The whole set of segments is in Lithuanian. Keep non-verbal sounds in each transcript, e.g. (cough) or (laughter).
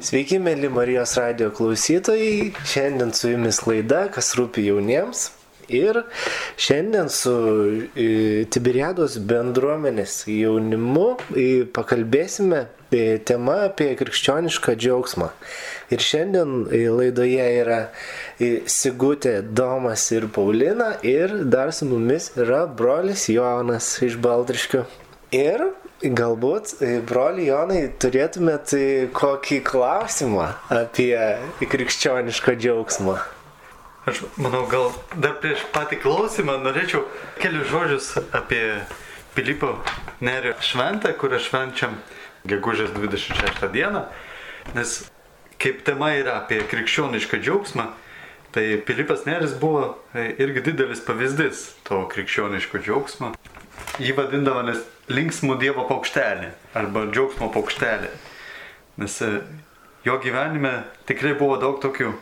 Sveiki, mėly Marijos radio klausytojai. Šiandien su jumis laida, kas rūpi jauniems. Ir šiandien su e, Tiberiados bendruomenės jaunimu e, pakalbėsime e, tema apie krikščionišką džiaugsmą. Ir šiandien laidoje yra Sigutė, Domas ir Paulina. Ir dar su mumis yra brolis Jonas iš Baltriškių. Ir Galbūt, e, broli Jonai, turėtumėt e, kokį klausimą apie krikščionišką džiaugsmą. Aš manau, gal dar prieš patį klausimą norėčiau kelius žodžius apie Pilypo Nerio šventę, kurią švenčiam gegužės 26 dieną. Nes kaip tema yra apie krikščionišką džiaugsmą, tai Pilypas Neris buvo e, irgi didelis pavyzdys to krikščioniško džiaugsmo. Jį vadindavo nes linksmų Dievo paukštelį arba džiaugsmo paukštelį. Nes e, jo gyvenime tikrai buvo daug tokių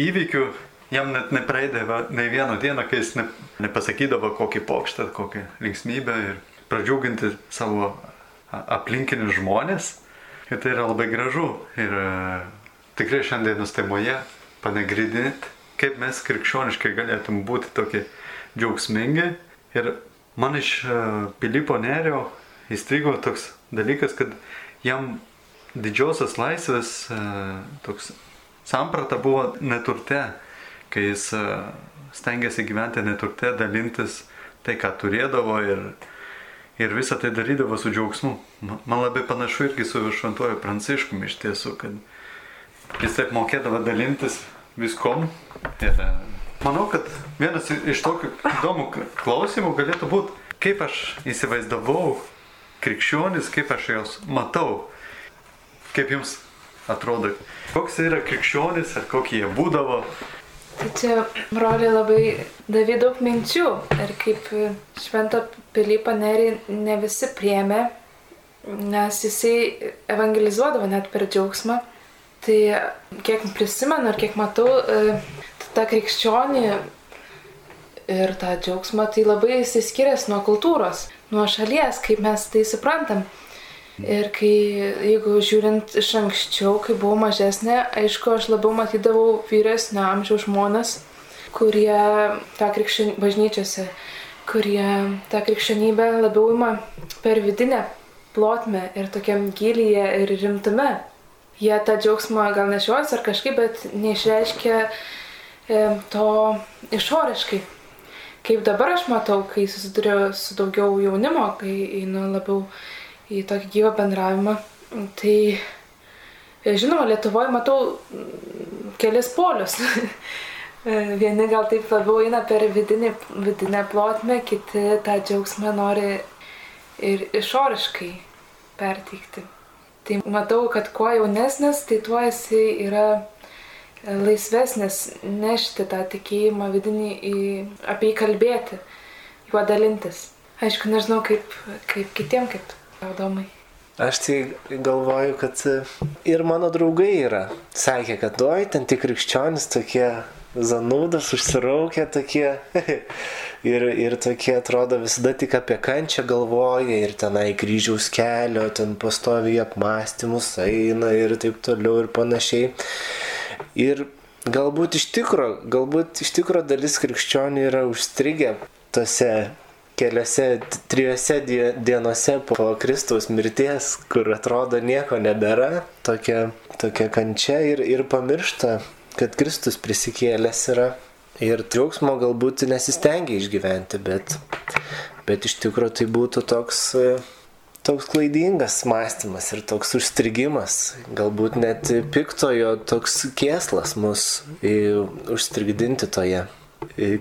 įvykių, jam net nepraeidavo ne vieną dieną, kai jis ne, nepasakydavo kokį paukštą, kokią linksmybę ir pradžiuginti savo aplinkinius žmonės. Ir tai yra labai gražu. Ir e, tikrai šiandienos temoje panagrinėti, kaip mes krikščioniškai galėtum būti tokie džiaugsmingi. Ir man iš e, Pilypo Nerio įstrigo toks dalykas, kad jam didžiosios laisvės e, toks samprata buvo neturte, kai jis e, stengiasi gyventi neturte, dalintis tai, ką turėdavo ir, ir visą tai darydavo su džiaugsmu. Man labai panašu irgi su šventuoju pranciškumi iš tiesų, kad jis taip mokėdavo dalintis viskom ir Manau, kad vienas iš tokių įdomų klausimų galėtų būti, kaip aš įsivaizdavau krikščionis, kaip aš juos matau. Kaip jums atrodo, koks yra krikščionis ar kokie jie būdavo. Tai čia broliai labai davė daug minčių ir kaip šventą Pilypą Nerį ne visi priemė, nes jisai evangelizuodavo net per džiaugsmą. Tai kiek prisimenu ir kiek matau, tą krikščionį ir tą džiaugsmą, tai labai jisai skiriasi nuo kultūros, nuo šalies, kaip mes tai suprantam. Ir kai, jeigu žiūrint iš anksčiau, kai buvau mažesnė, aišku, aš labiau matydavau vyresnio amžiaus žmonės, kurie tą krikščionybę bažnyčiose, kurie tą krikščionybę labiau ima per vidinę plotmę ir tokiam gilyje ir rimtume. Jie tą džiaugsmą gal nešios ar kažkaip, bet neišreiškia to išoriškai. Kaip dabar aš matau, kai susiduriu su daugiau jaunimo, kai einu labiau į tokį gyvą bendravimą, tai e, žinoma, Lietuvoje matau kelis polius. (laughs) E, vieni gal taip labiau eina per vidinį, vidinę plotmę, kiti tą džiaugsmą nori ir išoriškai perteikti. Tai matau, kad kuo jaunesnis, tai tuo jisai yra laisvesnis nešti tą tikėjimą vidinį, į, apie jį kalbėti, juo dalintis. Aišku, nežinau kaip, kaip kitiem, kaip raudomai. Aš tai galvoju, kad ir mano draugai yra. Sakė, kad oi, ten tik krikščionis tokie zanūdas, užsiraukę tokie. (laughs) ir, ir tokie atrodo visada tik apie kančią galvoja ir tenai kryžiaus kelio, ten pastoviai apmąstymus eina ir taip toliau ir panašiai. Ir galbūt iš tikro, galbūt iš tikro dalis krikščionių yra užstrigę tose keliose, trijose dienose po Kristaus mirties, kur atrodo nieko nebėra, tokia, tokia kančia ir, ir pamiršta, kad Kristus prisikėlęs yra. Ir džiaugsmo galbūt nesistengia išgyventi, bet, bet iš tikrųjų tai būtų toks toks klaidingas mąstymas ir toks užstrigimas, galbūt net piktojo toks kėslas mus užstrigdinti toje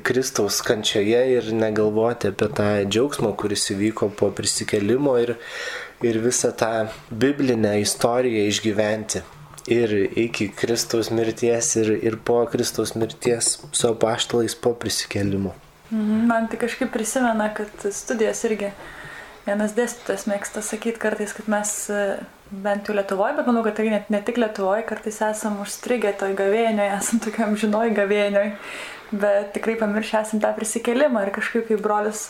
Kristaus kančioje ir negalvoti apie tą džiaugsmą, kuris įvyko po prisikelimo ir, ir visą tą biblinę istoriją išgyventi. Ir iki Kristaus mirties ir, ir po Kristaus mirties su apaštalais po prisikelimo. Mhm, man tai kažkaip prisimena, kad studijas irgi Vienas dėstytojas mėgsta sakyti kartais, kad mes e, bent jau Lietuvoje, bet manau, kad tai net ne tik Lietuvoje, kartais esam užstrigę toj gavėnioje, esam tokiam žinoj gavėnioj, bet tikrai pamiršę esam tą prisikelimą ir kažkaip kaip brolis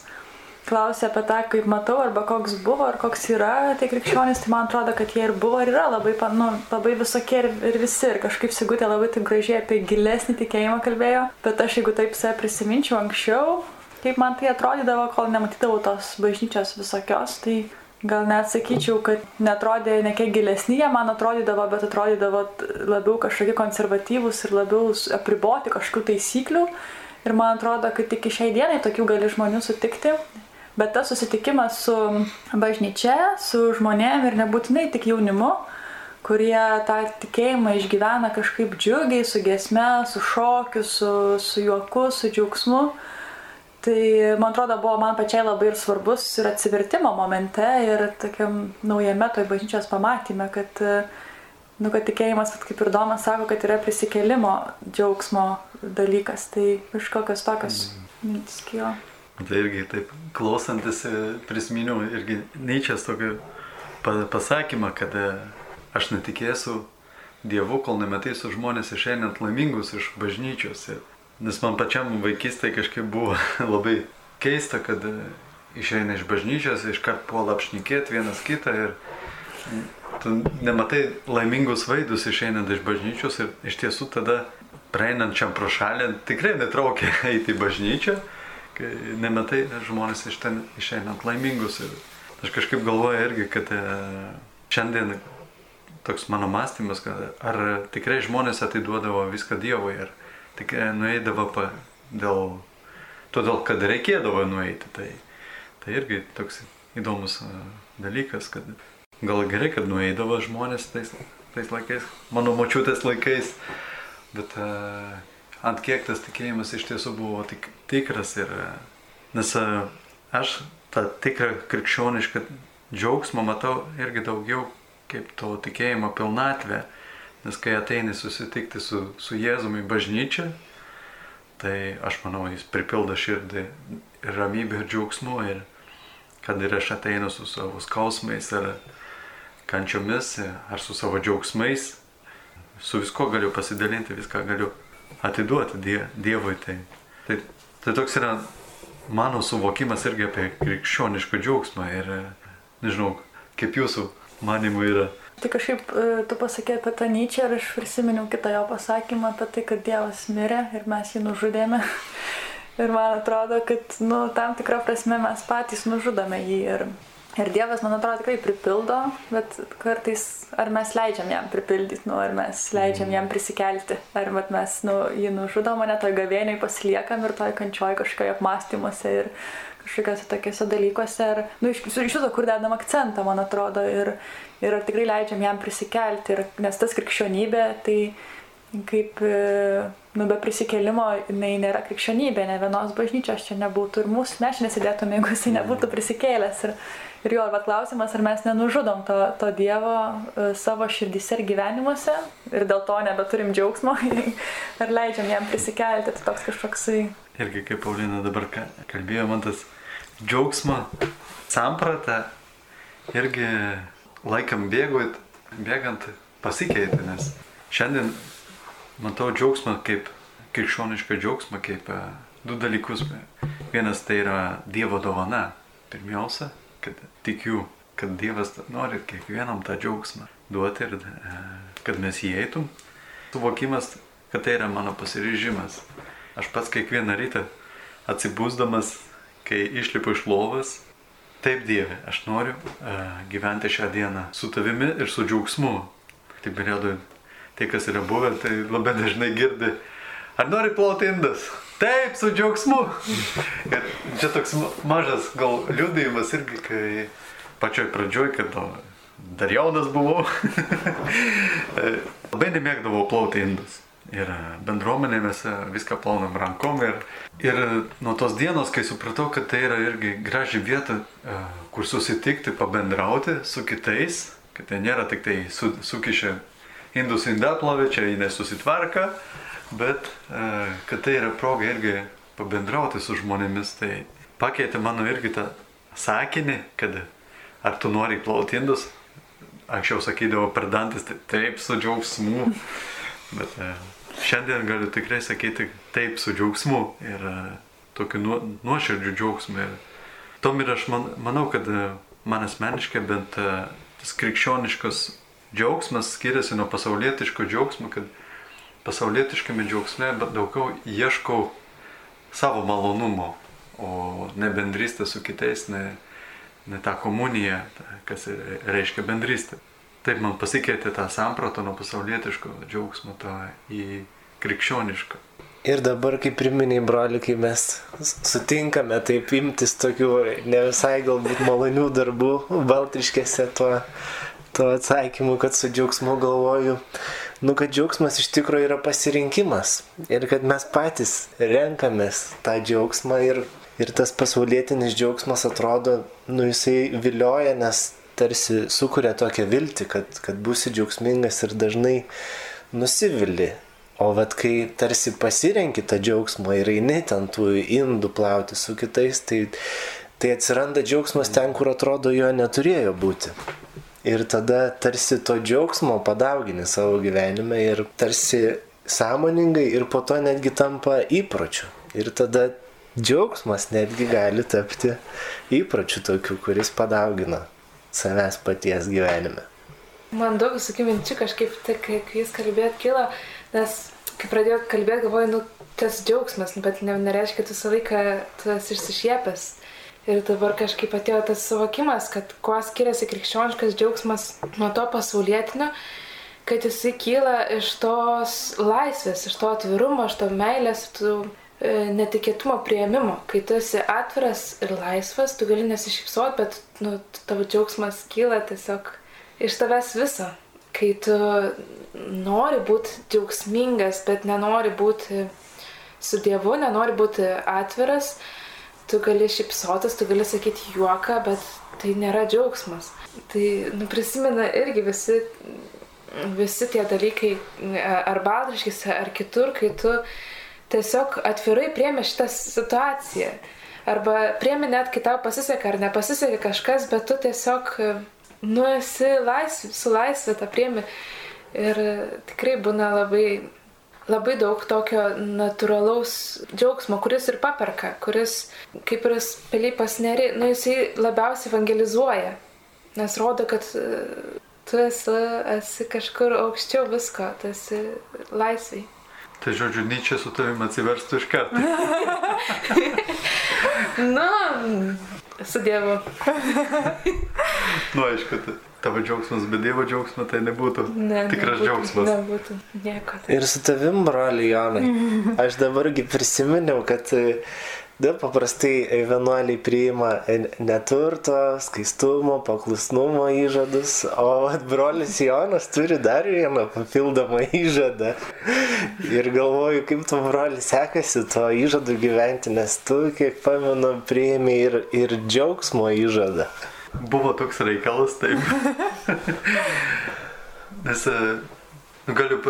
klausia apie tą, kaip matau, arba koks buvo, ar koks yra tie krikščionys, tai man atrodo, kad jie ir buvo, ir yra labai, nu, labai visokie ir, ir visi. Ir kažkaip Sigutė labai taip gražiai apie gilesnį tikėjimą kalbėjo. Bet aš jeigu taip save prisiminčiau anksčiau, kaip man tai atrodydavo, kol nematydavau tos bažnyčios visokios, tai gal net sakyčiau, kad netrodė nekiek gilesni jie man atrodydavo, bet atrodydavo labiau kažkokie konservatyvūs ir labiau apriboti kažkokių taisyklių. Ir man atrodo, kad iki šiai dienai tokių gali žmonių sutikti. Bet tas susitikimas su bažnyčia, su žmonėm ir nebūtinai tik jaunimu, kurie tą tikėjimą išgyvena kažkaip džiugiai, su gesme, su šokiu, su, su juoku, su džiaugsmu. Tai man atrodo buvo man pačiai labai ir svarbus ir atsivertimo momente ir tokiam naujame toj bažnyčios pamatyme, kad, nu, kad tikėjimas, kaip ir Domas sako, kad yra prisikelimo džiaugsmo dalykas. Tai kažkokios tokios mintis kilo. Tai irgi taip klausantis e, prisiminiau irgi Nyčias tokį pasakymą, kad e, aš netikėsiu Dievu, kol nematysiu žmonės išeinant laimingus iš bažnyčios. Nes man pačiam vaikystėje kažkaip buvo (laughs) labai keista, kad e, išeina iš bažnyčios, iškart puola apšnikėti vienas kitą ir tu nematai laimingus vaidus išeinant iš bažnyčios ir iš tiesų tada praeinančiam pro šalį tikrai netraukia (laughs) eiti į bažnyčią kai nemetai žmonės iš ten išeinant laimingus. Ir aš kažkaip galvoju irgi, kad e, šiandien toks mano mąstymas, kad ar tikrai žmonės atiduodavo viską Dievui, ar tik e, nueidavo pa, dėl, todėl, kad reikėdavo nueiti. Tai, tai irgi toks įdomus e, dalykas, kad gal gerai, kad nueidavo žmonės tais, tais laikais, mano močiutės laikais, bet uh, ant kiek tas tikėjimas iš tiesų buvo tik, tikras ir nes aš tą tikrą krikščionišką džiaugsmą matau irgi daugiau kaip to tikėjimo pilnatvę, nes kai ateini susitikti su, su Jėzumi bažnyčia, tai aš manau, jis pripildo širdį ir ramybę ir džiaugsmu ir kad ir aš ateinu su savo skausmais ar kančiomis ar su savo džiaugsmais, su visko galiu pasidalinti, viską galiu atiduoti die, Dievui. Tai, tai, tai toks yra mano suvokimas irgi apie krikščionišką džiaugsmą ir nežinau, kaip jūsų manimų yra. Tai kažkaip e, tu pasakė apie tą Nyčią ir aš prisiminiau kitą jo pasakymą apie tai, kad Dievas mirė ir mes jį nužudėme. (laughs) Ir man atrodo, kad nu, tam tikrą prasme mes patys nužudome jį. Ir Ir Dievas, man atrodo, tikrai pripildo, bet kartais ar mes leidžiam jam pripildyti, nu, ar mes leidžiam jam prisikelti, ar mes nu, jį nužudom, mane toj gavėniai pasiliekam ir toj kančioj kažkoje apmąstymuose ir kažkokiuose tokiuose dalykuose. Ir, nu, iš, iš viso, kur dedam akcentą, man atrodo, ir, ir ar tikrai leidžiam jam prisikelti, ir, nes tas krikščionybė, tai kaip, e, nu, be prisikelimo, jinai nėra krikščionybė, ne vienos bažnyčios čia nebūtų ir mūsų, mes nesėdėtume, jeigu jisai nebūtų prisikėlęs. Ir, Ir jo, bet klausimas, ar mes nenužudom to, to Dievo e, savo širdise ir gyvenimuose ir dėl to nebeturim džiaugsmo, (laughs) ar leidžiam jam prisikelti, tai toks kažkoksai. Irgi kaip Paulina dabar kalbėjo, man tas džiaugsmo samprata irgi laikam bėgant, bėgant pasikeitė, nes šiandien matau džiaugsmą kaip krikščionišką džiaugsmą, kaip e, du dalykus. Vienas tai yra Dievo dovana, pirmiausia, kad tikiu, kad Dievas nori kiekvienam tą džiaugsmą duoti ir e, kad mes įeitum. Suvokimas, kad tai yra mano pasiryžimas. Aš pats kiekvieną rytą atsibūsdamas, kai išlipu iš lovas, taip Dieve, aš noriu uh, gyventi šią dieną su tavimi ir su džiaugsmu. Taip galėdų, tai kas yra buvę, tai labai dažnai girdi, ar nori plauti indas? Taip, su džiaugsmu. Ir čia toks mažas gal liūdėjimas irgi, kai pačioj pradžioj, kad dar jaunas buvau, (laughs) labai nemėgdavau plauti indus. Ir bendruomenė mes viską plaunam rankom. Ir, ir nuo tos dienos, kai supratau, kad tai yra irgi graži vieta, e, kur susitikti, pabendrauti su kitais, kad tai nėra tik tai su, sukišę indus indaplovė, čia jį nesusitvarka, bet e, kad tai yra proga irgi pabendrauti su žmonėmis, tai pakeitė mano irgi tą sakinį, kad ar tu nori plauti indus, anksčiau sakydavo per dantis, tai taip su džiaugsmu, bet e, šiandien galiu tikrai sakyti taip su džiaugsmu ir e, tokiu nuoširdžiu džiaugsmu. Ir tom ir aš man, manau, kad e, man asmeniškai bent tas krikščioniškas džiaugsmas skiriasi nuo pasaulietiško džiaugsmo, kad pasaulietiškame džiaugsme daugiau ieškau savo malonumo, o ne bendrystę su kitais, ne, ne tą komuniją, kas reiškia bendrystę. Taip man pasikeitė tą sampratą nuo pasaulietiško džiaugsmo to į krikščionišką. Ir dabar, kaip priminiai broli, kai mes sutinkame taip imtis tokių ne visai galbūt malonių darbų, baltriškėse tuo, tuo atsakymu, kad su džiaugsmu galvoju, nu, kad džiaugsmas iš tikrųjų yra pasirinkimas ir kad mes patys renkamės tą džiaugsmą ir, ir tas pasaulietinis džiaugsmas atrodo, nu, jisai vilioja, nes tarsi sukuria tokią viltį, kad, kad būsi džiaugsmingas ir dažnai nusivili O vat kai tarsi pasirenki tą džiaugsmą ir eini ten tų indų plauti su kitais, tai, tai atsiranda džiaugsmas ten, kur atrodo jo neturėjo būti. Ir tada tarsi to džiaugsmo padaugini savo gyvenime ir tarsi sąmoningai ir po to netgi tampa įpročiu. Ir tada džiaugsmas netgi gali tapti įpročiu tokiu, kuris padaugina savęs paties gyvenime. Man daug visokių minčių kažkaip, tai kai jūs kalbėt, kilo, Nes kai pradėjau kalbėti, galvoju, nu, tas džiaugsmas, bet ne, nereiškia, kad visą laiką esi išsišiepęs. Ir dabar kažkaip atėjo tas suvokimas, kad kuo skiriasi krikščioniškas džiaugsmas nuo to pasaulietinio, kad jisai kyla iš tos laisvės, iš to atvirumo, iš to meilės, tų netikėtumo prieimimo. Kai tu esi atviras ir laisvas, tu gali nesišypsoti, bet nu, tavo džiaugsmas kyla tiesiog iš tavęs viso kai tu nori būti džiaugsmingas, bet nenori būti su Dievu, nenori būti atviras, tu gali šipsotis, tu gali sakyti juoką, bet tai nėra džiaugsmas. Tai nu, prisimena irgi visi, visi tie dalykai, ar baltriškise, ar kitur, kai tu tiesiog atvirai priemi šitą situaciją. Arba priemi net, kai tau pasiseka ar nepasiseka kažkas, bet tu tiesiog nu esi laisvė, su laisvė tą priemi. Ir tikrai būna labai, labai daug tokio natūralaus džiaugsmo, kuris ir paperka, kuris, kaip ir Pilypas neri, nu jisai labiausiai evangelizuoja. Nes rodo, kad e, tu esi, esi kažkur aukščiau visko, tu esi laisviai. Tai žodžiu, Nyčia su tavimi atsiverstų iš karto. (laughs) Na, su Dievu. nu, aišku, tai tavo džiaugsmas be Dievo džiaugsmo tai nebūtų ne, tikras nebūtų, džiaugsmas. Nebūtų nieko. Tai. Ir su tavim, broli Jonai, (laughs) aš dabargi prisiminiau, kad Da, paprastai vienuoliai priima neturto, skaistumo, paklusnumo įžadus, o brolis Jonas turi dar vieną papildomą įžadą. Ir galvoju, kaip tu, brolis, sekasi to įžadų gyventi, nes tu, kiek pamenu, priimi ir, ir džiaugsmo įžadą. Buvo toks reikalas, taip. (laughs) nes nu, galiu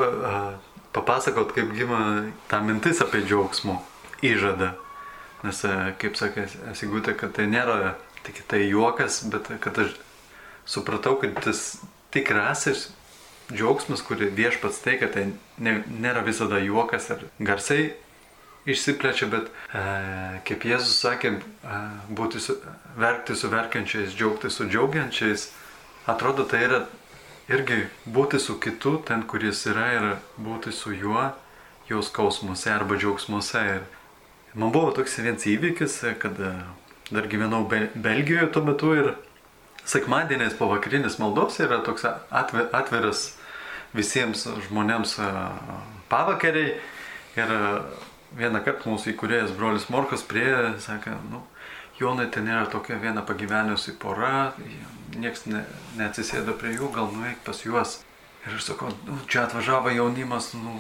papasakot, kaip gimė ta mintis apie džiaugsmo įžadą. Nes, e, kaip sakė Sigutė, kad tai nėra tik tai juokas, bet kad aš supratau, kad tas tikrasis džiaugsmas, kurį viešpats teikia, tai ne, nėra visada juokas ar garsai išsiplečia, bet e, kaip Jėzus sakė, e, būti su, verkti su verkiančiais, džiaugti su džiaugiančiais, atrodo tai yra irgi būti su kitu ten, kuris yra ir būti su juo, jos skausmuose arba džiaugsmuose. Ir Man buvo toks vienas įvykis, kad e, dar gyvenau Belgijoje tuo metu ir sekmadieniais pavakarinis maldos yra toks atviras visiems žmonėms e, pavakariai. Ir e, vieną kartą mūsų įkūrėjas brolis Morkas prie, sakė, nu, Jonai ten yra tokia viena pagyvenusi pora, niekas ne, neatsisėdo prie jų, gal nueik pas juos. Ir aš sakau, nu, čia atvažiavo jaunimas, nu,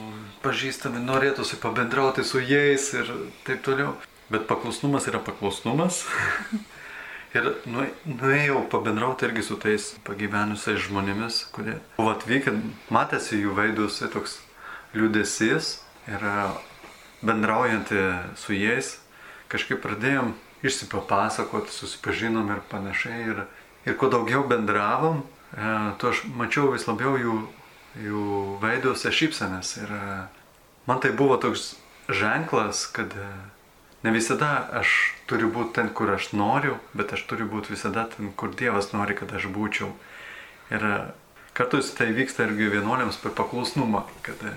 pažįstami, norėtųsi pabendrauti su jais ir taip toliau. Bet paklusnumas yra paklusnumas. (laughs) ir nu, nuėjau pabendrauti irgi su tais pagyvenusiais žmonėmis, kurie buvo atvykę, matėsi jų veiduose toks liūdėsis ir bendraujant su jais, kažkaip pradėjom išsipapasakoti, susipažinom ir panašiai. Ir, ir kuo daugiau bendravom, E, tuo aš mačiau vis labiau jų, jų veiduose šypsenas. Ir e, man tai buvo toks ženklas, kad e, ne visada aš turiu būti ten, kur aš noriu, bet aš turiu būti visada ten, kur Dievas nori, kad aš būčiau. Ir kartais tai vyksta irgi vienuoliams per paklusnumą, kad e,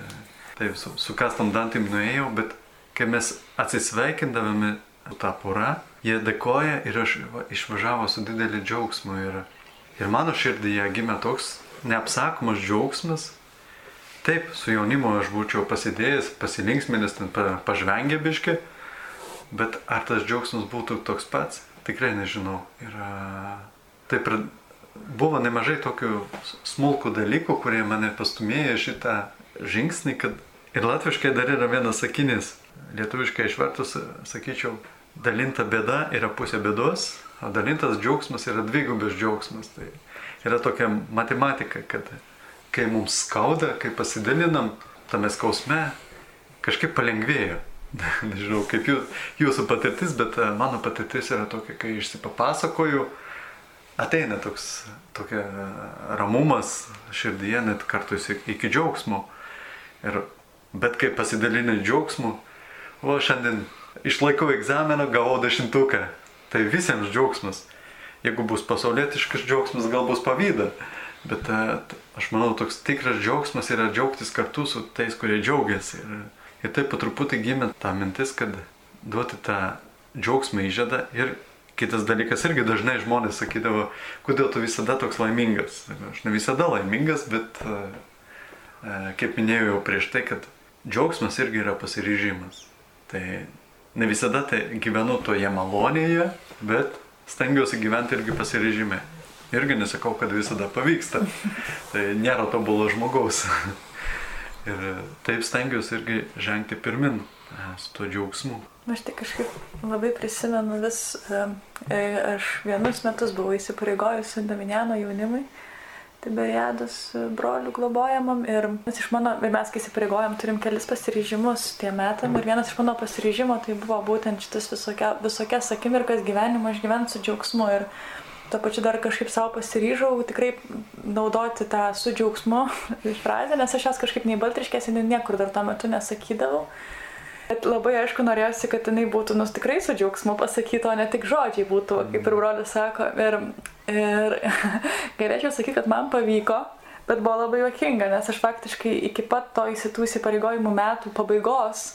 tai su, su kastam dantim nuėjau, bet kai mes atsisveikindavome tą porą, jie dėkoja ir aš va, išvažiavo su dideliu džiaugsmu. Ir, ir mano širdyje gimė toks neapsakomas džiaugsmas. Taip, su jaunimu aš būčiau pasidėjęs, pasilinksminęs, ten pažvengę biški, bet ar tas džiaugsmas būtų toks pats, tikrai nežinau. Ir taip ir buvo nemažai tokių smulkų dalykų, kurie mane pastumėjo šitą žingsnį, kad ir latviškai dar yra vienas sakinys. Lietuviškai išvertus, sakyčiau, dalinta bėda yra pusė bėdos, dalintas džiaugsmas yra dvigubas džiaugsmas. Tai yra tokia matematika, kad kai mums skauda, kai pasidalinam tame skausme, kažkaip palengvėjo. (laughs) Nežinau, kaip jų, jūsų patirtis, bet e, mano patirtis yra tokia, kai išsipapasakoju, ateina toks tokia e, ramumas širdyje, net kartais iki džiaugsmo. Ir, bet kai pasidalinai džiaugsmu, o šiandien išlaikau egzaminą, gavau dešimtuką. Tai visiems džiaugsmas jeigu bus pasaulietiškas džiaugsmas, gal bus pavyda. Bet e, aš manau, toks tikras džiaugsmas yra džiaugtis kartu su tais, kurie džiaugiasi. Ir, ir taip po truputį gimė ta mintis, kad duoti tą džiaugsmą įžadą. Ir kitas dalykas irgi dažnai žmonės sakydavo, kodėl tu visada toks laimingas. Aš ne visada laimingas, bet e, e, kaip minėjau jau prieš tai, kad džiaugsmas irgi yra pasiryžimas. Tai ne visada tai gyvenu toje malonėje, bet stengiuosi gyventi irgi pasirežime. Irgi nesakau, kad visada pavyksta. (laughs) Tai nėra tobulo žmogaus. Ir taip stengiuosi irgi žengti pirmin e, su tuo džiaugsmu. Aš tik kažkaip labai prisimenu vis, e, e, aš vienus metus buvau įsipareigojusi Dominiano jaunimui Tiberiados brolių globojamam ir iš mano, ir mes kai įsipareigojom, turim kelis pasiryžimus tie metam ir vienas iš mano pasiryžimo tai buvo būtent šitas visokia, visokias akimirkas gyvenimo išgyventi su džiaugsmu ir to pačiu dar kažkaip savo pasiryžau tikrai naudoti tą su džiaugsmu (laughs) frazę, nes aš jas kažkaip nei baltriškėsi, nei niekur dar tuo metu nesakydavau. Bet labai aišku norėjosi, kad jinai būtų nus tikrai su džiaugsmu pasakyta, o ne tik žodžiai būtų, kaip ir brolis sako. Ir, ir (laughs) galėčiau sakyti, kad man pavyko, bet buvo labai juokinga, nes aš faktiškai iki pat to įsitų įsipareigojimų metų pabaigos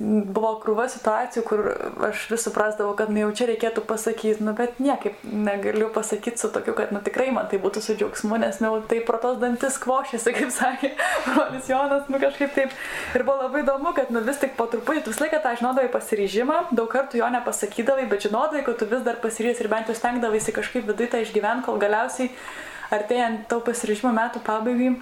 buvo krūva situacijų, kur aš vis suprasdavau, kad nu, jau čia reikėtų pasakyti, nu, bet niekaip negaliu pasakyti su tokiu, kad nu, tikrai man tai būtų su džiaugsmu, nes nu, tai protos dantis kvošėsi, kaip sakė (laughs) brolis Jonas, nu kažkaip taip. Ir buvo labai įdomu, kad nu, vis tik po truputį, tu visą laiką tą žinodavai pasiryžimą, daug kartų jo nepasakydavai, bet žinodavai, kad tu vis dar pasiryžęs ir bent jau stengdavaisi kažkaip viduje tą išgyventi, kol galiausiai artėjant tau pasiryžimo metų pabaigai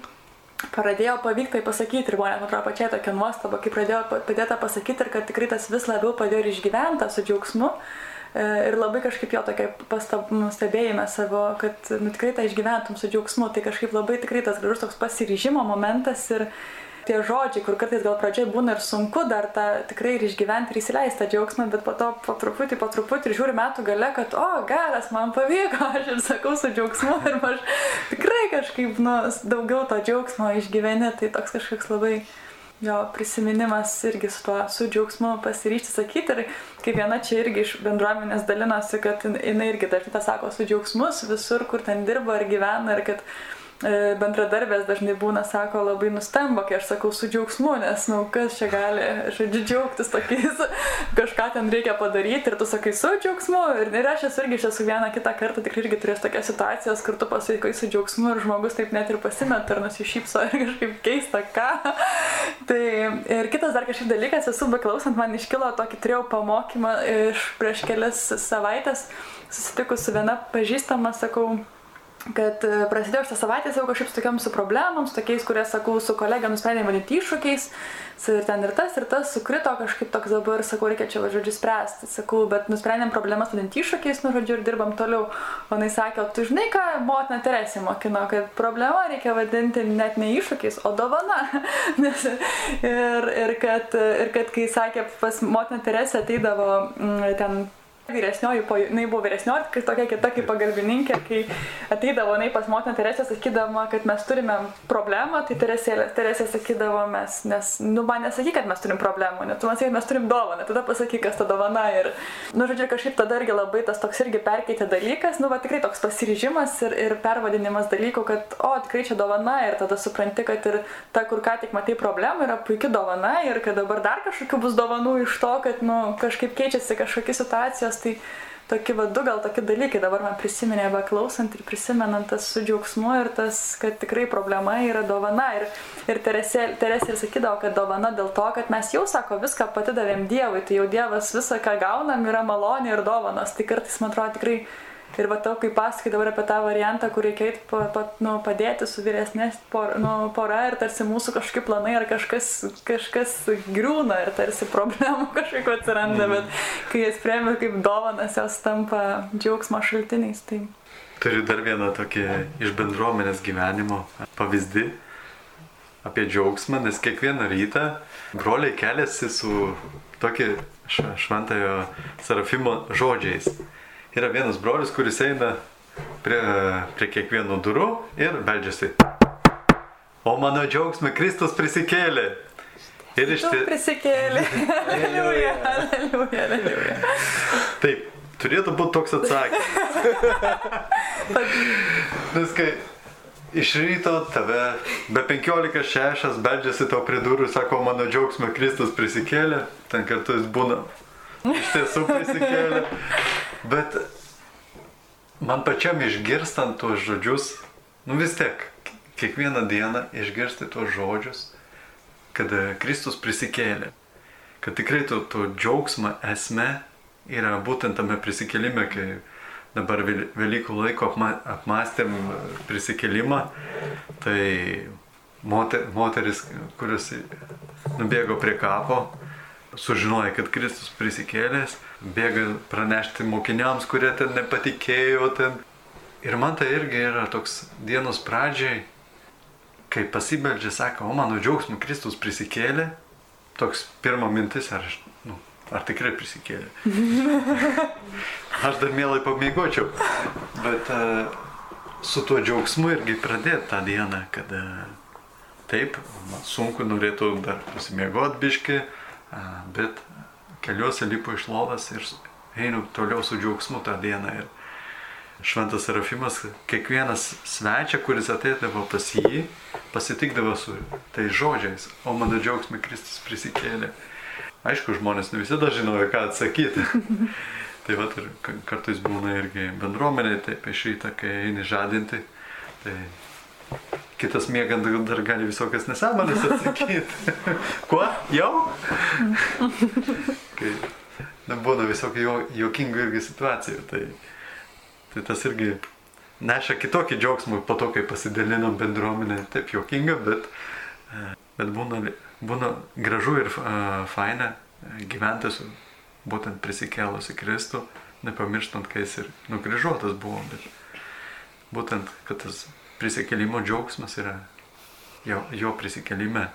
pradėjo pavykti tai pasakyti ir buvo net, atrodo, pačiai tokia nuostaba, kai pradėjo padėta pasakyti ir kad tikrai tas vis labiau padėjo ir išgyventi su džiaugsmu. E, ir labai kažkaip jo tokia pastab, nustebėjime savo, kad nu, tikrai tą išgyventum su džiaugsmu, tai kažkaip labai tikrai tas gražus toks pasiryžimo momentas ir, tie žodžiai, kur kartais gal pradžioj būna ir sunku dar tą tikrai ir išgyventi ir įsileisti tą džiaugsmą, bet po to po truputį, po truputį ir žiūri metų gale, kad, o, geras, man pavyko, (laughs) aš ir sakau su džiaugsmu ir aš tikrai kažkaip, nu, daugiau to džiaugsmo išgyveni, tai toks kažkoks labai jo prisiminimas irgi su tuo, su džiaugsmu pasiryšti sakyti. Ir kaip viena čia irgi iš bendruomenės dalinosi, kad jinai irgi dažnai tą sako su džiaugsmus visur, kur ten dirba ir gyvena ir kad bendradarbės dažnai būna, sako, labai nustemba, kai aš sakau su džiaugsmu, nes, na, nu, kas čia gali, žodžiu, džiaugtis tokiais, (laughs) kažką ten reikia padaryti ir tu sakai su džiaugsmu. Ir, ir aš esu irgi, aš esu vieną kitą kartą tikrai irgi turėjęs tokias situacijas, kur tu pasakai su džiaugsmu ir žmogus taip net ir pasimeta ir nusišypso ir (laughs) kažkaip keista, ką. (laughs) tai ir kitas dar kažkaip dalykas, esu beklausant, man iškilo tokį turėjau pamokymą iš prieš kelias savaitės, susitikus su viena pažįstama, sakau, kad e, prasidėjo šitą savaitę jau kažkaip su tokiam su problemom, su tokiais, kurie, sakau, su kolega nusprendėme vadinti iššūkiais, ir ten ir tas, ir tas sukrito kažkaip toks dabar, sakau, reikia čia, žodžiu, spręsti, sakau, bet nusprendėm problemas vadinti iššūkiais, nu, žodžiu, ir dirbam toliau. O jis sakė, tu žinai, ką motina Teresė mokino, kad problemą reikia vadinti net ne iššūkiais, o dovana. (laughs) Ir, ir, kad, ir kad kai sakė, pas motina Teresė ateidavo m, mm, ten Vyresnioji, po, jinai buvo vyresnioji, kai tokia kita kaip pagalbininkė, kai ateidavo jinai pas motiną Teresę sakydama, kad mes turime problemą, tai Teresė, Teresė sakydavo mes, nes, nu, man nesakyk, kad mes turim problemų, net tu man sakai, mes turim dovaną, tada pasakyk, kas ta dovana. Ir, nu, žodžiu, kažkaip tada irgi labai tas toks irgi perkeitė dalykas, nu, va tikrai toks pasiryžimas ir, ir pervadinimas dalykų, kad, o, tikrai čia dovana ir tada supranti, kad ir ta, kur ką tik matai problemą, yra puikia dovana ir kad dabar dar kažkokių bus dovanų iš to, kad, nu, kažkaip keičiasi kažkokia situacijos tai tokie va du gal tokie dalykai dabar man prisiminė, be klausant ir prisimenant tas su džiaugsmu ir tas, kad tikrai problema yra dovana. Ir, ir Teresė, Teresė ir sakydavo, kad dovana dėl to, kad mes jau, sako, viską patidavėm Dievui, tai jau Dievas visą, ką gaunam, yra malonė ir dovanas. Tai kartais, man atrodo, tikrai Ir va tau, kai pasakai dabar apie tą variantą, kur reikia eiti pa, pa, nu, padėti su vyresnės por, nu, pora ir tarsi mūsų kažkokie planai ar kažkas, kažkas griūna ir tarsi problemų (laughs) kažkokiu atsiranda, mm. bet kai jas priemi kaip dovanas, jos tampa džiaugsmo šaltiniais. Tai... Turiu dar vieną tokį iš bendruomenės gyvenimo pavyzdį apie džiaugsmą, nes kiekvieną rytą broliai keliasi su tokį šventojo Serafimo žodžiais yra vienas brolis, kuris eina prie, prie kiekvienų durų ir beldžiasi. O mano džiaugsmė Kristus prisikėlė. Ir iš tiesų. Prisikėlė. (laughs) Aleliuja, aleliuja, aleliuja. Taip, turėtų būti toks atsakymas. (laughs) Nes kai iš ryto tave be 15-6 beldžiasi tau prie durų sako, mano džiaugsmė Kristus prisikėlė, ten kartu jis būna iš tiesų prisikėlė. Bet man pačiam išgirstant tuos žodžius, nu vis tiek, kiekvieną dieną išgirsti tuos žodžius, kad Kristus prisikėlė. Kad tikrai to, to džiaugsmo esmė yra būtent tame prisikėlime, kai dabar Velykų laiko apmastėm prisikėlimą, tai moter, moteris, kuris nubėgo prie kapo, sužinoja, kad Kristus prisikėlęs, bėga pranešti mokiniams, kurie ten nepatikėjo ten. Ir man tai irgi yra toks dienos pradžiai, kai pasibeldžia, sako, o mano džiaugsmų Kristus prisikėlė, toks pirma mintis, ar, aš, nu, ar tikrai prisikėlė. (laughs) aš dar mielai pamėgočiau, bet uh, su tuo džiaugsmu irgi pradėti tą dieną, kad uh, taip, man sunku norėtų dar pasimėgoti biški, bet keliuosi lipu iš lovas ir einu toliau su džiaugsmu tą dieną. Ir Šventas Serafimas kiekvienas svečia, kuris ateidavo pas jį, pasitikdavo su tais žodžiais, o mano džiaugsmė Kristus prisikėlė. Aišku, žmonės ne visada žinojo, ką atsakyti. (laughs) tai va, ir kartais būna irgi bendruomenė, taip iš ryto, kai eini žadinti, tai kitas miegant dar gali visokias nesąmonės atsakyti. (laughs) Kuo? (laughs) Jau? Kai nebūna visokių juokingų irgi situacijų. Tai, tai tas irgi neša kitokį džiaugsmą po to, kai pasidalinom bendruomenę. Taip juokinga, bet, e, bet būna, būna gražu ir uh, faina gyventi su būtent prisikėlus į Kristų, nepamirštant, kai jis ir nukryžiuotas buvo. Bet būtent, kad tas prisikėlimo džiaugsmas yra jo, jo prisikelime.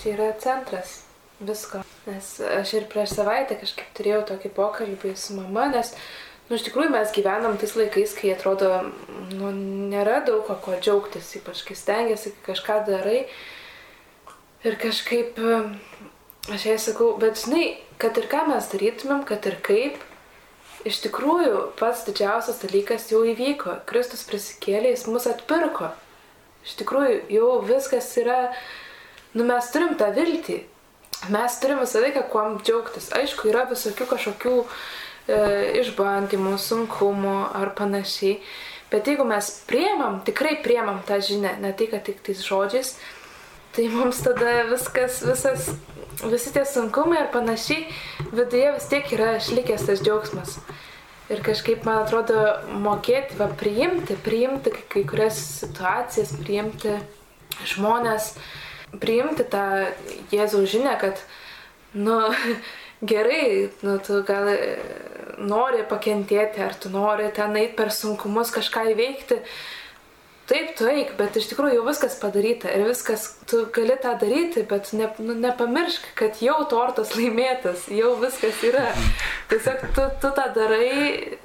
Čia yra centras visko. Nes aš ir prieš savaitę kažkaip turėjau tokį pokalbį su mama, nes, nu, iš tikrųjų mes gyvenam tais laikais, kai atrodo, nu, nėra daug ko, ko džiaugtis, ypač kai stengiasi, kai kažką darai. Ir kažkaip, aš jai sakau, bet žinai, kad ir ką mes darytumėm, kad ir kaip, Iš tikrųjų, pats didžiausias dalykas jau įvyko. Kristus prisikėlė, jis mus atpirko. Iš tikrųjų, jau viskas yra, nu mes turim tą viltį. Mes turim visą laiką kuom džiaugtis. Aišku, yra visokių kažkokių e, išbandymų, sunkumų ar panašiai. Bet jeigu mes priemam, tikrai priemam tą žinę, ne tai, kad tik tais žodžiais, tai mums tada viskas, visas visi tie sunkumai ir panašiai, viduje vis tiek yra išlikęs tas džiaugsmas. Ir kažkaip, man atrodo, mokėti, va, priimti, priimti kai kurias situacijas, priimti žmonės, priimti tą Jėzaus žinę, kad, nu, (laughs) gerai, nu, tu gal nori pakentėti, ar tu nori ten eiti per sunkumus kažką įveikti, taip, tu eik, bet iš tikrųjų jau viskas padaryta ir viskas, tu gali tą daryti, bet ne, nu, nepamiršk, kad jau tortas laimėtas, jau viskas yra. Tiesiog tu, tu tą darai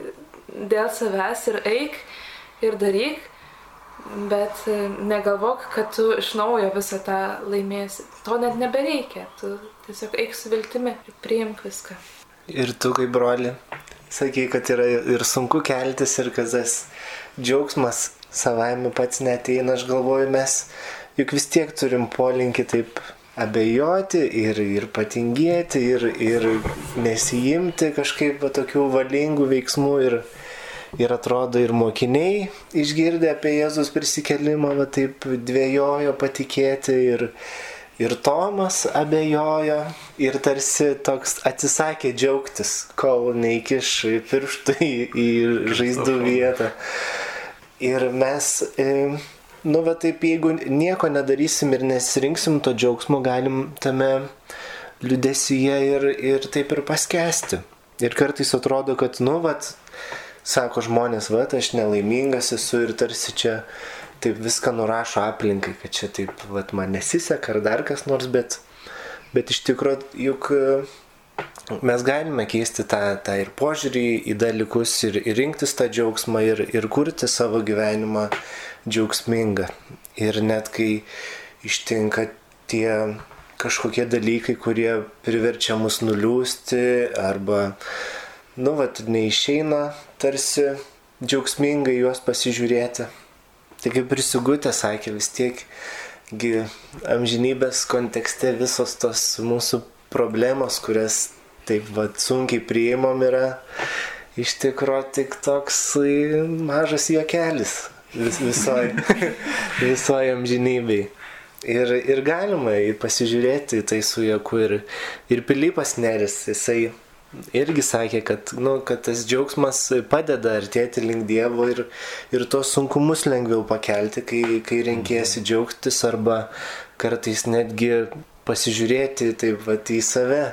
dėl savęs ir eik ir daryk, bet e, negalvok, kad tu iš naujo visą tą laimėsi. To net nebereikia, tu tiesiog eik su viltimi ir priimk viską. Ir tu kaip broli, sakai, kad yra ir sunku keltis ir kad tas džiaugsmas savaime pats neteina, aš galvoju, mes juk vis tiek turim polinkį taip abejoti ir, ir patingėti ir, ir nesijimti kažkaip va, tokių valingų veiksmų ir, ir atrodo ir mokiniai išgirdę apie Jėzus prisikelimą, va taip dvėjojo patikėti ir, ir Tomas abejojo ir tarsi toks atsisakė džiaugtis, kol neįkiš pirštų į, į žaizdų vietą. Ir mes, e, nu, va taip, jeigu nieko nedarysim ir nesirinksim to džiaugsmo, galim tame liudesyje ir, ir taip ir paskesti. Ir kartais atrodo, kad, nu, va, sako žmonės, va, aš nelaimingas esu ir tarsi čia taip viską nurašo aplinkai, kad čia taip, va, man nesiseka ar dar kas nors, bet, bet iš tikrųjų juk mes galime keisti tą, tą ir požiūrį į dalykus ir, ir rinktis tą džiaugsmą ir, ir kurti savo gyvenimą džiaugsmingą. Ir net kai ištinka tie kažkokie dalykai, kurie priverčia mus nuliūsti arba, nu, vat, neišeina tarsi džiaugsmingai juos pasižiūrėti. Tai kaip prisigutė sakė, vis tiek amžinybės kontekste visos tos mūsų problemos, kurias taip vad sunkiai priimam yra iš tikro tik toks mažas juokelis vis, visoj, (laughs) visoj amžinybei. Ir, ir galima pasižiūrėti tai su juoku. Ir, ir Pilypas Neris, jisai irgi sakė, kad, nu, kad tas džiaugsmas padeda artėti link Dievo ir, ir tos sunkumus lengviau pakelti, kai, kai renkėsi džiaugtis arba kartais netgi pasižiūrėti taip pat į save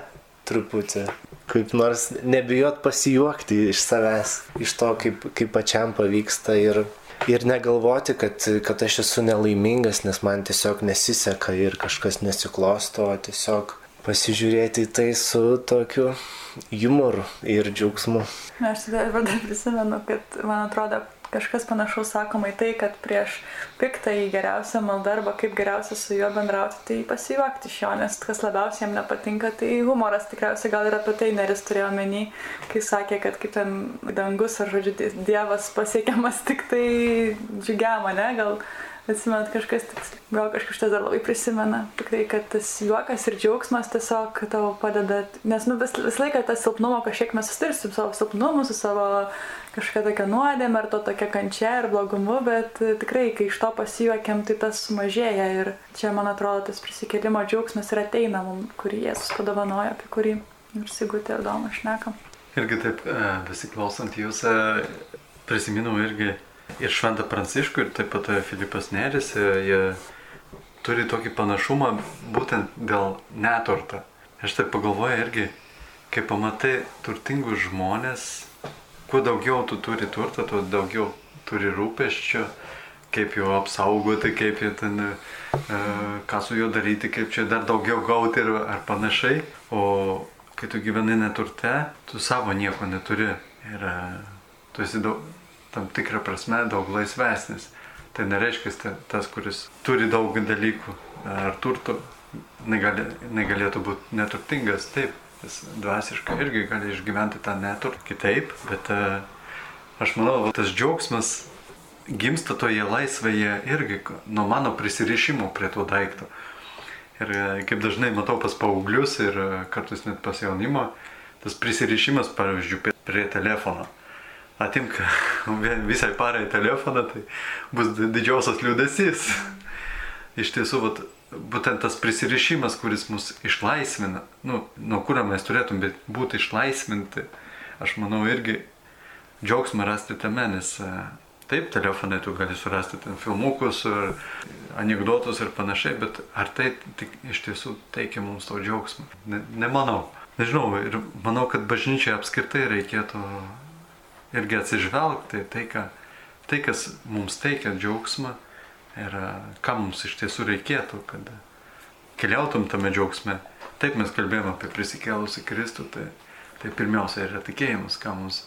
truputį. Kaip nors nebijot pasijuokti iš savęs, iš to, kaip, kaip pačiam pavyksta ir, ir negalvoti, kad, kad aš esu nelaimingas, nes man tiesiog nesiseka ir kažkas nesiklosto, o tiesiog pasižiūrėti į tai su tokiu humoru ir džiaugsmu. Aš dar prisimenu, kad man atrodo, kažkas panašaus sakoma į tai, kad prieš piktą į geriausią maldą arba kaip geriausia su juo bendrauti, tai pasijuokti iš jo, nes kas labiausiai jam nepatinka, tai humoras tikriausiai gal ir apie tai neris turėjo menį, kai sakė, kad kaip ten dangus ar žodžiu Dievas pasiekiamas tik tai džiugiama, ne, gal Atsimenat, kažkas, gal kažkas tas dar labai prisimena. Tikrai, kad tas juokas ir džiaugsmas tiesiog tau padeda, nes nu, vis, vis laiką tas silpnumo kažkiek mes sustirsim su savo silpnumu, su savo kažkokia tokia nuodėmė, ar to tokia kančia, ar blogumu, bet tikrai, kai iš to pasijuokiam, tai tas sumažėja ir čia, man atrodo, tas prisikėlimo džiaugsmas ir ateina mum, kurį Jėzus padovanojo, apie kurį ir Sigutė ir Doma šnekam. Irgi taip, e, besiklausant jūs, e, prisiminau irgi ir Šventą Pranciškų, ir taip pat e, Filipas Neris, e, jie turi tokį panašumą būtent dėl neturtą. Aš taip pagalvoju irgi, kai pamatai turtingus žmonės, kuo daugiau tu turi turtą, tuo daugiau turi rūpeščių, kaip jo apsaugoti, kaip jie ten, e, ką su juo daryti, kaip čia dar daugiau gauti ir, ar panašiai. O kai tu gyveni neturte, tu savo nieko neturi. Ir tu esi daug, tam tikrą prasme daug laisvesnis. Tai nereiškia, tas, kuris turi daug dalykų ar turtų, negali, negalėtų būti neturtingas, taip, jis dvasiškai irgi gali išgyventi tą neturtą kitaip, bet uh, aš manau, tas džiaugsmas gimsta toje laisvėje irgi nuo mano prisirišimo prie to daikto. Ir e, kaip dažnai matau pas paauglius ir e, kartais net pas jaunimo, tas prisirišimas, pavyzdžiui, prie telefono atimk (laughs) visai parai telefoną, tai bus didžiausias liūdėsys. (laughs) Iš tiesų, vat, būtent tas prisirišimas, kuris mus išlaisvina, nu, nuo kurio mes turėtum būti išlaisvinti, aš manau irgi džiaugsmą rasti tame, nes e, taip, telefonai tu gali surasti ten filmukus, anegdotus ir panašiai, bet ar tai tik iš tiesų teikia mums to džiaugsmą? Ne, nemanau. Nežinau, ir manau, kad bažnyčiai apskritai reikėtų irgi atsižvelgti tai, ką tai, kas mums teikia džiaugsmą ir ką mums iš tiesų reikėtų, kad keliautum tame džiaugsme. Taip mes kalbėjome apie prisikėlusi Kristų, tai, tai pirmiausia yra tikėjimas, ką mums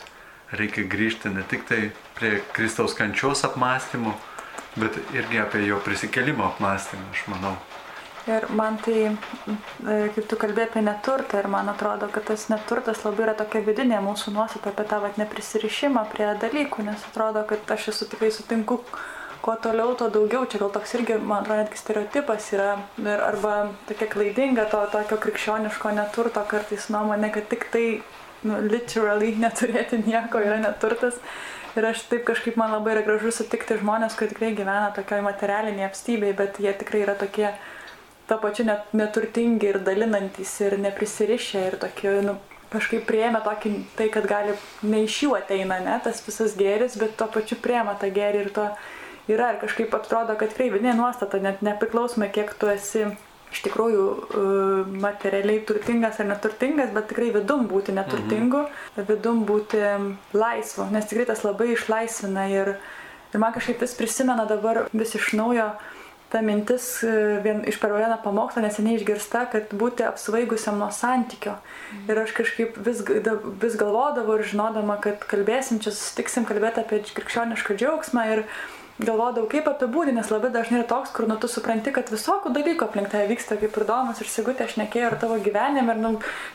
reikia grįžti ne tik tai prie Kristaus kančios apmąstymų, bet irgi apie jo prisikelimo apmąstymą, aš manau. Ir man tai, e, kaip tu kalbėjai apie neturtą, ir man atrodo, kad tas neturtas labai yra tokia vidinė mūsų nuostata apie tą vat, neprisirišimą prie dalykų, nes atrodo, kad aš esu tikrai sutinku, kuo toliau, tuo daugiau. Čia gal toks irgi, man atrodo, netgi stereotipas yra, ir, arba tokia klaidinga to tokio krikščioniško neturto kartais nuomonė, kad tik tai, nu, literally (laughs) neturėti nieko yra neturtas. Ir aš taip kažkaip man labai yra gražu sutikti žmonės, kurie tikrai gyvena tokioj materialinėje apstybėje, bet jie tikrai yra tokie to pačiu net neturtingi ir dalinantis ir neprisirišę ir tokie, nu, kažkaip prieėmė tokį, tai kad gali ne iš jų ateina, ne, tas visas gėris, bet to pačiu prieėmė tą gėrį ir to yra ir kažkaip atrodo, kad tikrai vidinė nuostata, net nepriklausomai, kiek tu esi iš tikrųjų uh, materialiai turtingas ar neturtingas, bet tikrai vidum būti neturtingu, mhm. vidum būti laisvu, nes tikrai tas labai išlaisvina ir, ir man kažkaip vis prisimena dabar vis iš naujo ta mintis e, vien, iš per vieną pamokslą neseniai išgirsta, kad būti apsvaigusiam nuo santykio. Mm. Ir aš kažkaip vis, vis galvodavau ir žinodama, kad kalbėsim, čia susitiksim kalbėti apie krikščionišką džiaugsmą ir galvodavau, kaip apibūdinti, nes labai dažnai yra toks, kur nu tu supranti, kad visokių dalykų aplink tai vyksta, kaip ir domas ir sigutė, aš nekėjau ir tavo gyvenime ir nu,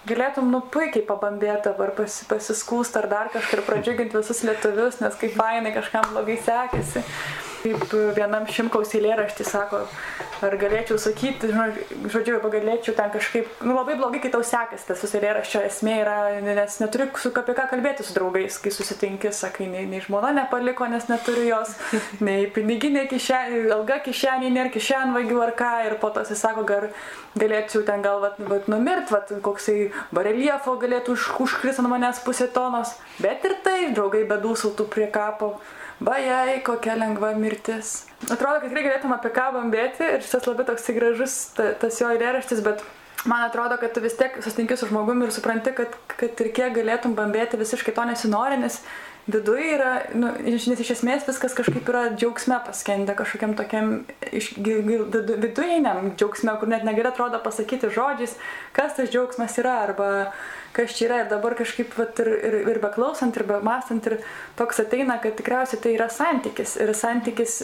galėtum nu puikiai pabambėti dabar pasi, pasiskūst ar dar kažkur pradžiuginti visus lietuvius, nes kaip fainai kažkam blogai sekėsi. Kaip vienam šimkaus eilėraštį sako, ar galėčiau sakyti, žodžiu, arba galėčiau ten kažkaip, nu, labai blogai, kai tau sekasi, tas visai eilėraščio esmė yra, nes neturi su apie ką kalbėti su draugais, kai susitinki, sakai, nei, nei žmona nepaliko, nes neturi jos, nei piniginė kišenė, ilga kišenė, nėra kišenvagių ar ką, ir po to jis sako, gal galėčiau ten gal vat, vat, numirt, vat, koksai bareliefo galėtų už, užkrist ant manęs pusė tonos, bet ir tai, draugai bedūsultų prie kapo. Bajai, kokia lengva mirtis. Atrodo, kad tikrai galėtum apie ką bambėti ir šis labai toks gražus ta, tas jo eilėraštis, bet man atrodo, kad tu vis tiek susitinki su žmogumi ir supranti, kad, kad ir kiek galėtum bambėti, visiškai to nesinori, nes viduje yra, nu, nes iš esmės viskas kažkaip yra džiaugsme paskendę, kažkokiam tokiam vidujiniam džiaugsme, kur net negali atrodo pasakyti žodžiais, kas tas džiaugsmas yra, arba kas čia yra. Ir dabar kažkaip vat, ir, ir, ir beklausant, ir bemastant, ir toks ateina, kad tikriausiai tai yra santykis. Ir santykis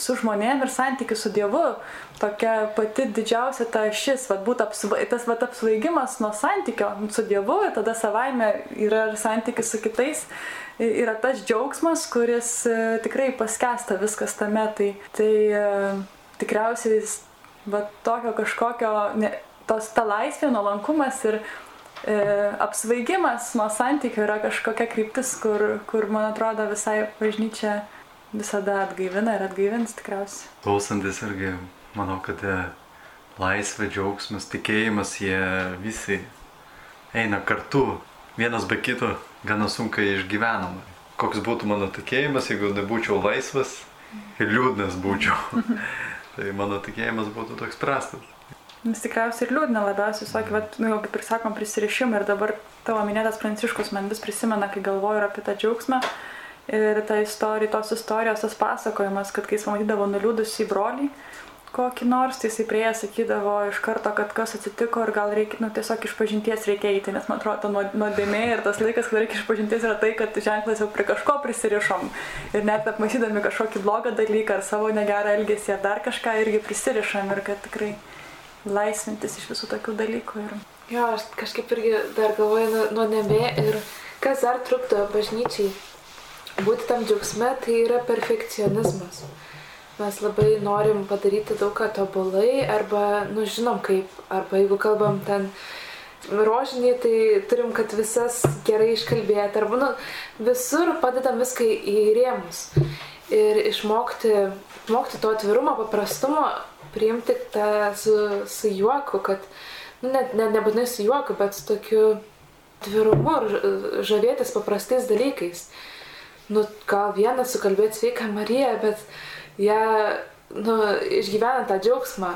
su žmonėm ir santykis su Dievu. Tokia pati didžiausia ta šis, vat, apsva, tas vat, apsvaigimas nuo santykio su Dievu ir tada savaime yra ir santykis su kitais yra tas džiaugsmas, kuris e, tikrai paskesta viskas tame. Tai, tai e, tikriausiai va, tokio kažkokio, ne, tos ta laisvė, nuolankumas ir e, apsvaigimas nuo santykių yra kažkokia kryptis, kur, kur man atrodo visai bažnyčia visada atgaivina ir atgaivins tikriausiai. Klausantis irgi, manau, kad e, laisvė, džiaugsmas, tikėjimas, jie visi eina kartu, vienas be kito gana sunkiai išgyvenama. Koks būtų mano tikėjimas, jeigu nebūčiau laisvas ir liūdnas būčiau. (laughs) tai mano tikėjimas būtų toks prastas. Nes tikriausiai ir liūdna labiausiai, sakė, bet, nu, kaip ir sakom, prisirišimą ir dabar tavo minėtas Pranciškus man vis prisimena, kai galvoju apie tą džiaugsmą ir tą istoriją, tos istorijos, tas pasakojimas, kad kai jis pamatydavo nuliūdusį brolį, kokį nors, tai jisai prie sakydavo iš karto, kad kas atsitiko ir gal reikia, nu, tiesiog iš pažinties reikia eiti, nes man atrodo, nuodėmė ir tas laikas, kai reikia iš pažinties yra tai, kad ženklas jau prie kažko prisirišom ir net apmasydami kažkokį blogą dalyką ar savo negerą elgesį ar dar kažką irgi prisirišam ir kad tikrai laisvintis iš visų tokių dalykų. Ir... Jo, aš kažkaip irgi dar galvoju nuodėmė ir kas dar trukdo bažnyčiai būti tam džiaugsme, tai yra perfekcionizmas. Mes labai norim padaryti daug ką tobulai arba, nu, žinom kaip, arba jeigu kalbam ten rožinį, tai turim, kad visas gerai iškalbėti, arba, nu, visur padedam viską į rėmus. Ir išmokti, išmokti to atvirumo, paprastumo, priimti tą su, su juoku, kad, nu, net ne, nebūtinai su juoku, bet su tokiu atvirumu ir žavėtis paprastais dalykais. Nu, gal vieną sukalbėti sveiką Mariją, bet ją nu, išgyvenant tą džiaugsmą,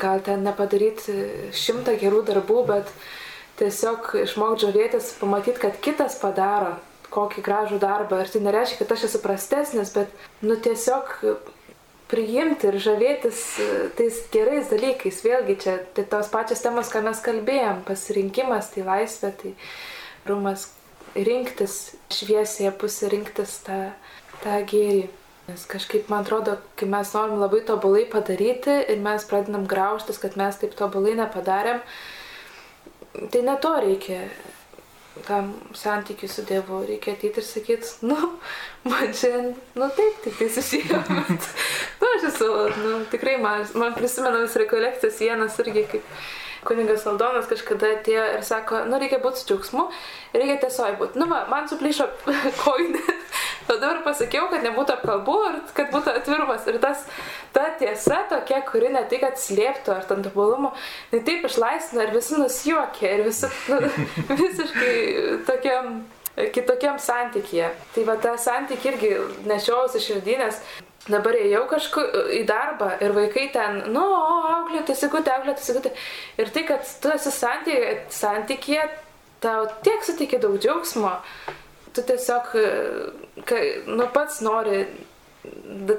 gal ten nepadaryti šimtą gerų darbų, bet tiesiog išmokti žavėtis, pamatyti, kad kitas padaro, kokį gražų darbą. Ir tai nereiškia, kad aš esu prastesnis, bet, nu, tiesiog priimti ir žavėtis e, tais gerais dalykais. Vėlgi čia tai tos pačios temos, ką mes kalbėjom - pasirinkimas, tai laisvė, tai rumas rinktis šviesėje pusė, rinktis tą, tą gėrį. Nes kažkaip man atrodo, kai mes norim labai tobulai padaryti ir mes pradedam graužtis, kad mes taip tobulai nepadarėm, tai ne to reikia tam santykiui su Dievu. Reikia ateiti ir sakyti, nu, man čia, nu taip, tik tai susiję. (laughs) Nu, aš esu, nu, tikrai man, man prisimenamas rekolekcijas vienas irgi kaip kuningas Aldonas kažkada atėjo ir sako, nu reikia būti su džiaugsmu, reikia tiesiog būti. Nu, va, man suplyšo (laughs) koinė. Tada ir pasakiau, kad nebūtų apkalbų ir kad būtų atvirumas. Ir tas, ta tiesa tokia, kuri ne tik atslėptų ar tam tobulumo, tai taip išlaisvina ir visi nusijuokė ir visi nu, (laughs) visiškai tokiam kitokiam santykėje. Tai va tą santykį irgi nešiausi širdinės. Dabar ėjau kažkur į darbą ir vaikai ten, nu, auklėti, sigutė, auklėti, sigutė. Ir tai, kad tu esi santykėje, tau tiek suteikia daug džiaugsmo, tu tiesiog, kai, nu, pats nori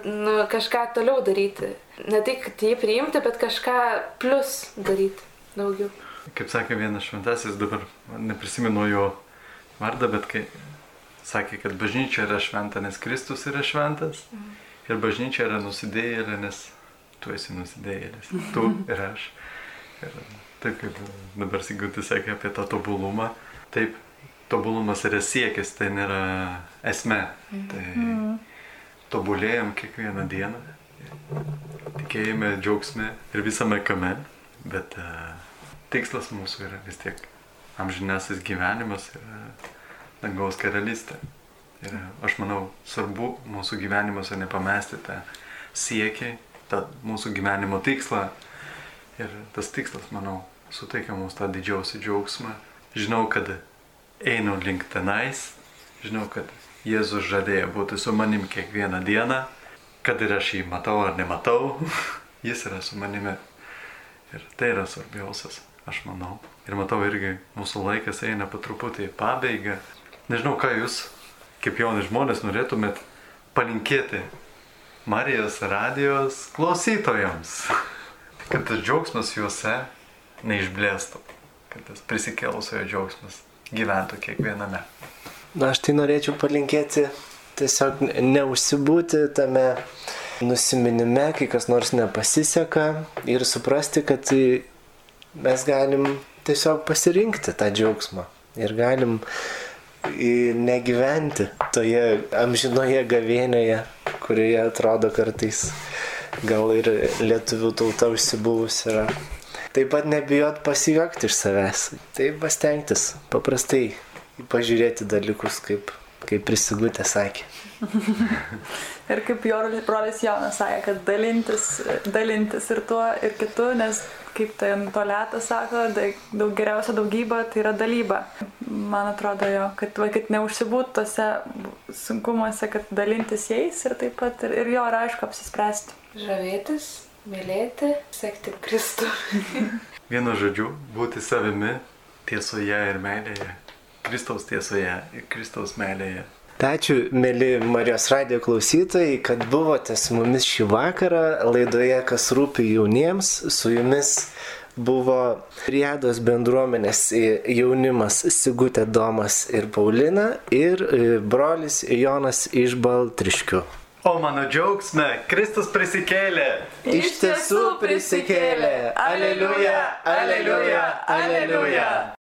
nu, kažką toliau daryti. Ne tik jį priimti, bet kažką plus daryti daugiau. Kaip sakė vienas šventasis, dabar neprisimenu jo vardą, bet kai sakė, kad bažnyčia yra šventa, nes Kristus yra šventas. Mhm. Ir bažnyčia yra nusidėjėlė, nes tu esi nusidėjėlis. Tu ir aš. Ir taip kaip dabar Sigutis sakė apie tą tobulumą. Taip, tobulumas yra siekis, tai nėra esmė. Tai tobulėjom kiekvieną dieną. Tikėjime, džiaugsme ir visame kame. Bet uh, tikslas mūsų yra vis tiek amžinasis gyvenimas ir dangaus karalystė. Ir aš manau, svarbu mūsų gyvenimuose nepamesti tą siekį, tą mūsų gyvenimo tikslą. Ir tas tikslas, manau, suteikia mums tą didžiausią džiaugsmą. Žinau, kad einu link tenais, žinau, kad Jėzus žadėjo būti su manim kiekvieną dieną, kad ir aš jį matau ar nematau, (laughs) jis yra su manimi. Ir tai yra svarbiausias, aš manau. Ir matau irgi, mūsų laikas eina po truputį į pabaigą. Nežinau, ką jūs kaip jauni žmonės norėtumėt palinkėti Marijos radijos klausytojams, kad tas džiaugsmas juose neišblėstų, kad tas prisikėlusiojo džiaugsmas gyventų kiekviename. Na, aš tai norėčiau palinkėti tiesiog neužsibūti tame nusiminime, kai kas nors nepasiseka ir suprasti, kad mes galim tiesiog pasirinkti tą džiaugsmą ir galim negyventi toje amžinoje gavėnėje, kurioje atrodo kartais gal ir lietuvių tauta užsibuvus yra. Taip pat nebijot pasijuokti iš savęs. Taip pastengtis paprastai pažiūrėti dalykus, kaip, kaip prisigutė sakė. (laughs) ir kaip jo brolis Jonas sakė, kad dalintis, dalintis ir tuo, ir kitu, nes kaip tai Tolėtas sako, daug geriausia daugybė tai yra dalyba. Man atrodo jo, kad, va, kad neužsibūt tose sunkumuose, kad dalintis jais ir taip pat ir, ir jo, ir aišku, apsispręsti. Žavėtis, mylėti, sekti Kristų. (laughs) Vienu žodžiu, būti savimi tiesoje ir meilėje. Kristaus tiesoje ir Kristaus meilėje. Ačiū, mėly Marijos radio klausytojai, kad buvote su mumis šį vakarą laidoje Kas rūpi jauniems. Su jumis buvo Riedos bendruomenės jaunimas Sigutė Domas ir Paulina ir brolis Jonas iš Baltriškių. O mano džiaugsme, Kristus prisikėlė. Iš tiesų prisikėlė. Aleliuja, aleliuja, aleliuja.